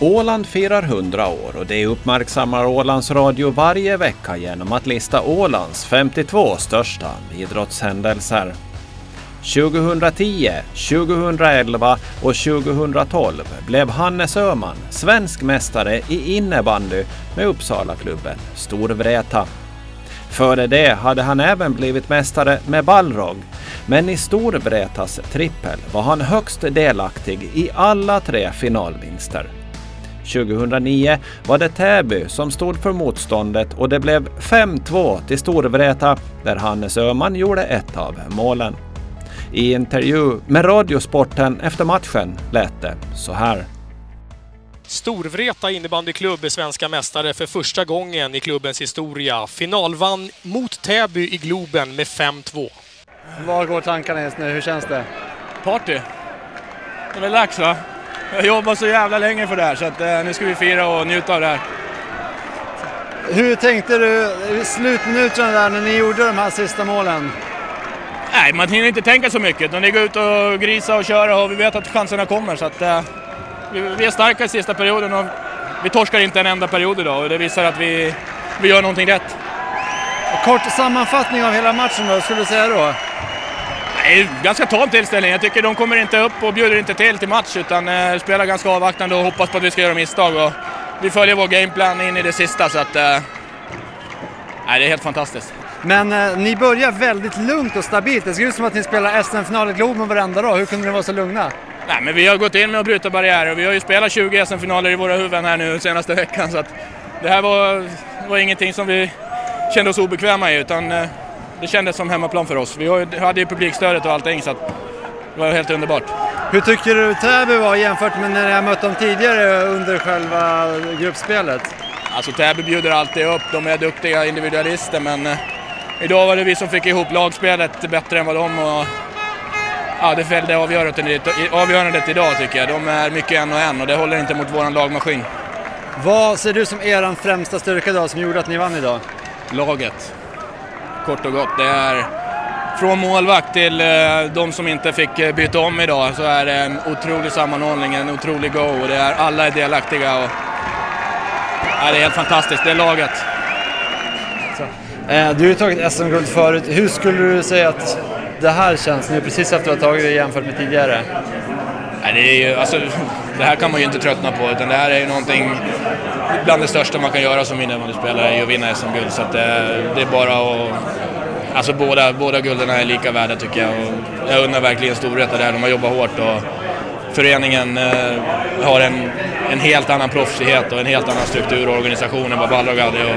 Åland firar 100 år och det uppmärksammar Ålands Radio varje vecka genom att lista Ålands 52 största idrottshändelser. 2010, 2011 och 2012 blev Hannes Öhman svensk mästare i innebandy med Uppsalaklubben Storvreta. Före det hade han även blivit mästare med Balrog, men i Storvretas trippel var han högst delaktig i alla tre finalvinster. 2009 var det Täby som stod för motståndet och det blev 5-2 till Storvreta där Hannes Öhman gjorde ett av målen. I intervju med Radiosporten efter matchen lät det så här. Storvreta innebandyklubb är svenska mästare för första gången i klubbens historia. Finalvann mot Täby i Globen med 5-2. Var går tankarna just nu? Hur känns det? Party. Det Jag har jobbat så jävla länge för det här så att, eh, nu ska vi fira och njuta av det här. Hur tänkte du i slutminuterna där när ni gjorde de här sista målen? Nej, man hinner inte tänka så mycket utan det är gå ut och grisa och köra och vi vet att chanserna kommer så att eh, vi, vi är starka i sista perioden och vi torskar inte en enda period idag och det visar att vi, vi gör någonting rätt. Kort sammanfattning av hela matchen då, skulle du säga då? Nej, ganska tam tillställning. Jag tycker de kommer inte upp och bjuder inte till till match utan eh, spelar ganska avvaktande och hoppas på att vi ska göra misstag. Och vi följer vår gameplan in i det sista så att... Eh, nej, det är helt fantastiskt. Men eh, ni börjar väldigt lugnt och stabilt. Det ser ut som att ni spelar SM-final i Globen varenda dag. Hur kunde ni vara så lugna? Nej, men vi har gått in med att bryta barriärer och vi har ju spelat 20 SM-finaler i våra huvuden här nu senaste veckan så att det här var, var ingenting som vi kände oss obekväma i utan eh, det kändes som hemmaplan för oss. Vi hade ju publikstödet och allting så att det var helt underbart. Hur tycker du Täby var jämfört med när jag mött dem tidigare under själva gruppspelet? Alltså Täby bjuder alltid upp, de är duktiga individualister men eh, idag var det vi som fick ihop lagspelet bättre än vad de och ja, det fällde avgörandet, avgörandet idag tycker jag. De är mycket en och en och det håller inte mot våran lagmaskin. Vad ser du som er främsta styrka idag som gjorde att ni vann idag? Laget. Kort och gott. Det är från målvakt till eh, de som inte fick eh, byta om idag så är det en otrolig sammanhållning, en otrolig go och det är alla är delaktiga. Och, ja, det är helt fantastiskt, det är laget. Eh, Du har ju tagit SM-guld förut. Hur skulle du säga att det här känns nu precis efter att ha tagit det jämfört med tidigare? Nej, det, är ju, alltså, det här kan man ju inte tröttna på utan det här är ju någonting bland det största man kan göra som innebandyspelare är ju att vinna SM-guld. Så att det, det är bara att... Alltså båda, båda gulden är lika värda tycker jag. Och jag undrar verkligen Storvreta det här. de har jobbat hårt och föreningen eh, har en, en helt annan proffsighet och en helt annan struktur och organisation än vad Balrog hade. Och,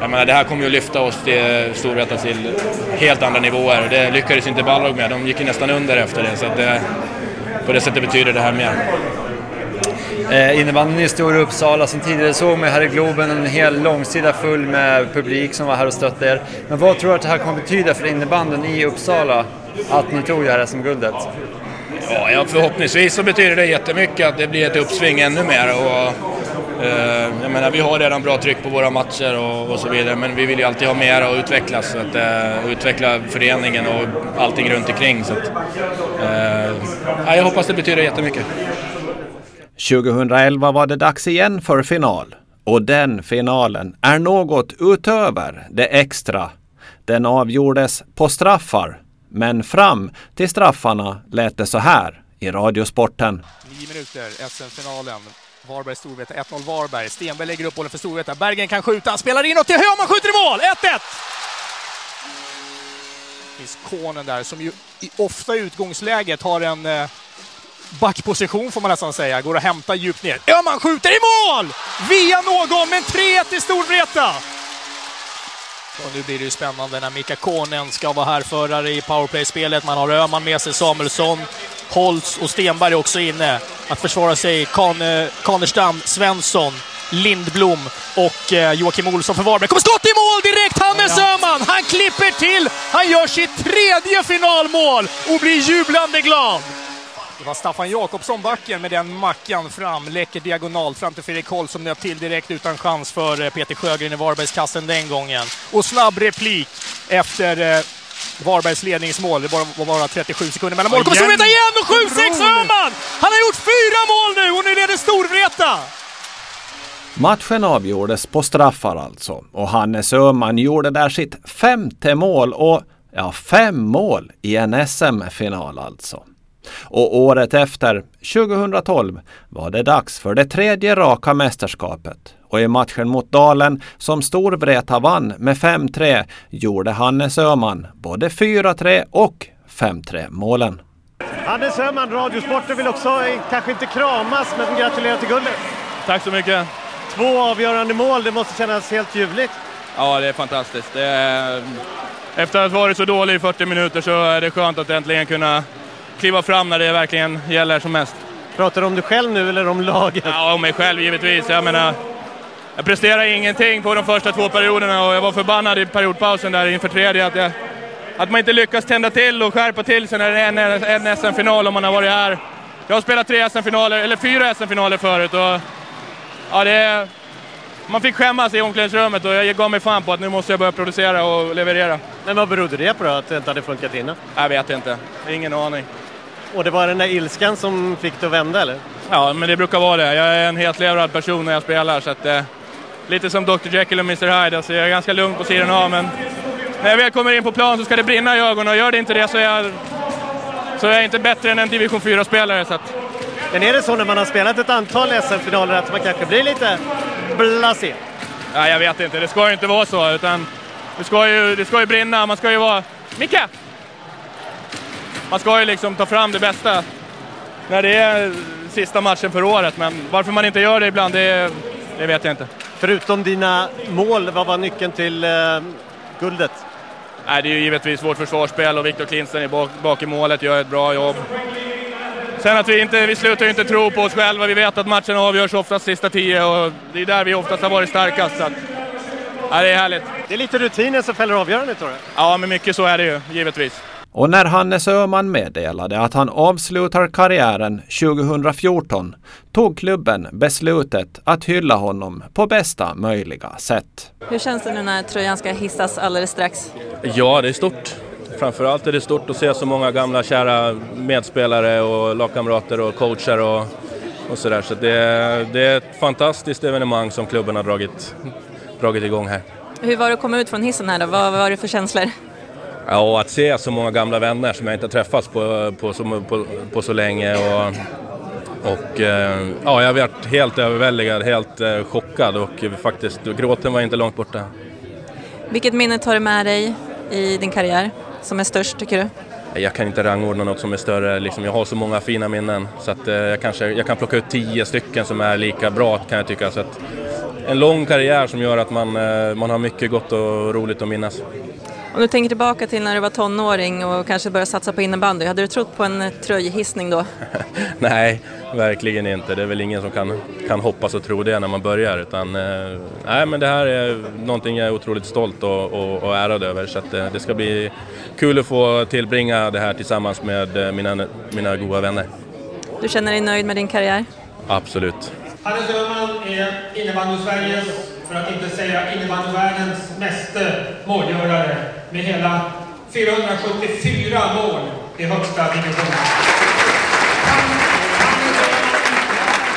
jag menar, det här kommer ju att lyfta oss till Storvreta till helt andra nivåer och det lyckades inte Balrog med. De gick ju nästan under efter det. Så att det, på det sättet betyder det här mer. Eh, innebandyn är stor i Uppsala. Som tidigare såg mig här i Globen en hel långsida full med publik som var här och stötte er. Men vad tror du att det här kommer betyda för innebandyn i Uppsala? Att ni tog det här SM-guldet? Ja, ja, förhoppningsvis så betyder det jättemycket att det blir ett uppsving ännu mer. Och, eh, jag menar, vi har redan bra tryck på våra matcher och, och så vidare, men vi vill ju alltid ha mer och utvecklas. Så att, eh, utveckla föreningen och allting runt omkring. Så att, eh, ja, jag hoppas det betyder jättemycket. 2011 var det dags igen för final. Och den finalen är något utöver det extra. Den avgjordes på straffar. Men fram till straffarna lät det så här i Radiosporten. 9 minuter, SM-finalen. Varberg, Storvreta, 1-0 Varberg. Stenberg lägger upp bollen för Storvreta. Bergen kan skjuta, han spelar inåt till Höman, skjuter i mål! 1-1! finns Konen där som ju i, ofta i utgångsläget har en eh, backposition får man nästan säga. Går att hämta djupt ner. Öhman skjuter i mål! Via någon, men 3-1 till Storvreta! Och nu blir det ju spännande när Mika Konen ska vara här förare i powerplay-spelet. Man har Öhman med sig, Samuelsson, Holtz och Stenberg också inne. Att försvara sig Kan, Kanerstam, Svensson, Lindblom och eh, Joakim Olsson för Varberg. Kommer skott i mål direkt! Hannes Öhman! Han klipper till! Han gör sitt tredje finalmål och blir jublande glad! Det var Staffan Jakobsson backen med den mackan fram. Läcker diagonal fram till Fredrik Holl som nöp till direkt utan chans för eh, Peter Sjögren i Varbergskassen den gången. Och snabb replik efter eh, Varbergs ledningsmål. Det var bara 37 sekunder mellan mål. Kommer Storvreta igen och 7-6 Öhman! Han har gjort fyra mål nu och nu leder Storvreta! Matchen avgjordes på straffar alltså och Hannes Öhman gjorde där sitt femte mål och ja, fem mål i en SM-final alltså. Och året efter, 2012, var det dags för det tredje raka mästerskapet. Och i matchen mot Dalen, som Storvreta vann med 5-3, gjorde Hannes Öhman både 4-3 och 5-3 målen. Hannes Öhman, Radiosporten vill också eh, kanske inte kramas, men gratulerar till guldet. Tack så mycket. Två avgörande mål, det måste kännas helt ljuvligt. Ja, det är fantastiskt. Det är... Efter att ha varit så dålig i 40 minuter så är det skönt att äntligen kunna kliva fram när det verkligen gäller som mest. Pratar du om dig själv nu eller om laget? Ja, om mig själv givetvis. Jag menar, jag presterade ingenting på de första två perioderna och jag var förbannad i periodpausen där inför tredje att, jag, att man inte lyckas tända till och skärpa till sig när det är en, en SM-final om man har varit här. Jag har spelat tre SM-finaler, eller fyra SM-finaler förut och ja, det, man fick skämmas i omklädningsrummet och jag gav mig fan på att nu måste jag börja producera och leverera. Men vad berodde det på då, att det inte hade funkat innan? Jag vet inte, ingen aning. Och det var den där ilskan som fick det att vända eller? Ja, men det brukar vara det. Jag är en hetlevrad person när jag spelar så att eh, lite som Dr Jekyll och Mr Hyde. Alltså, jag är ganska lugn på sidan av men när jag väl kommer in på plan så ska det brinna i ögonen och gör det inte det så är jag, så är jag inte bättre än en division 4-spelare. Så att... Men är det så när man har spelat ett antal SM-finaler att man kanske blir lite blasé? Ja, jag vet inte, det ska ju inte vara så utan det ska ju, det ska ju brinna. Man ska ju vara... Micke! Man ska ju liksom ta fram det bästa när det är sista matchen för året. Men varför man inte gör det ibland, det, det vet jag inte. Förutom dina mål, vad var nyckeln till eh, guldet? Nej, det är ju givetvis vårt försvarsspel och Viktor Klinsten är bak, bak i målet, gör ett bra jobb. Sen att vi inte, vi slutar ju inte tro på oss själva. Vi vet att matchen avgörs oftast sista tio och det är där vi oftast har varit starkast. Så att, ja, det är härligt. Det är lite rutinen som fäller avgörandet tror jag. Ja, men mycket så är det ju, givetvis. Och när Hannes Öhman meddelade att han avslutar karriären 2014 tog klubben beslutet att hylla honom på bästa möjliga sätt. Hur känns det nu när tröjan ska hissas alldeles strax? Ja, det är stort. Framförallt är det stort att se så många gamla kära medspelare och lagkamrater och coacher och, och sådär. Så det, det är ett fantastiskt evenemang som klubben har dragit, dragit igång här. Hur var det att komma ut från hissen här då? Vad var det för känslor? Ja, att se så många gamla vänner som jag inte träffats på, på, så, på, på så länge. Och, och ja, jag har varit helt överväldigad, helt chockad och faktiskt gråten var inte långt borta. Vilket minne tar du med dig i din karriär som är störst tycker du? Jag kan inte rangordna något som är större. Liksom, jag har så många fina minnen så att, eh, jag, kanske, jag kan plocka ut tio stycken som är lika bra kan jag tycka. Så att, en lång karriär som gör att man, eh, man har mycket gott och roligt att minnas. Om du tänker tillbaka till när du var tonåring och kanske började satsa på innebandy, hade du trott på en tröjhissning då? nej, verkligen inte. Det är väl ingen som kan, kan hoppas och tro det när man börjar. Utan, eh, nej, men det här är någonting jag är otroligt stolt och, och, och ärad över. Så att, eh, det ska bli kul att få tillbringa det här tillsammans med eh, mina, mina goda vänner. Du känner dig nöjd med din karriär? Absolut. Hannes Öhman är innebandy-Sveriges, för att inte säga innebandyvärldens meste målgörare med hela 474 mål i högsta divisionen.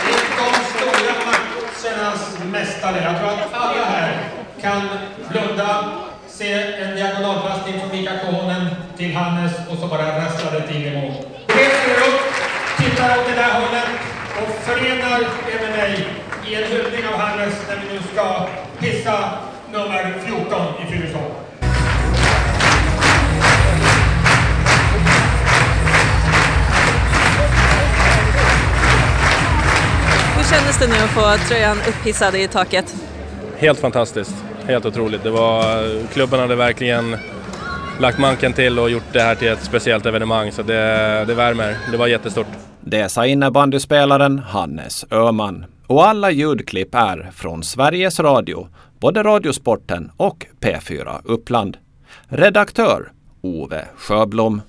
Är de stora matchernas mästare. Jag tror att alla här kan blunda, se en diagonalpassning från Mika Kohonen till Hannes och så bara rasslar det till i mål. Reser upp, tittar åt det där hållet och förenar er med mig i en hyllning av Hannes när vi nu ska hissa nummer 14 i Fyrisån. Kändes det nu att få tröjan upphissad i taket? Helt fantastiskt, helt otroligt. Det var, klubben hade verkligen lagt manken till och gjort det här till ett speciellt evenemang så det, det värmer. Det var jättestort. Det sa innebandyspelaren Hannes Öhman. Och alla ljudklipp är från Sveriges Radio, både Radiosporten och P4 Uppland. Redaktör Ove Sjöblom.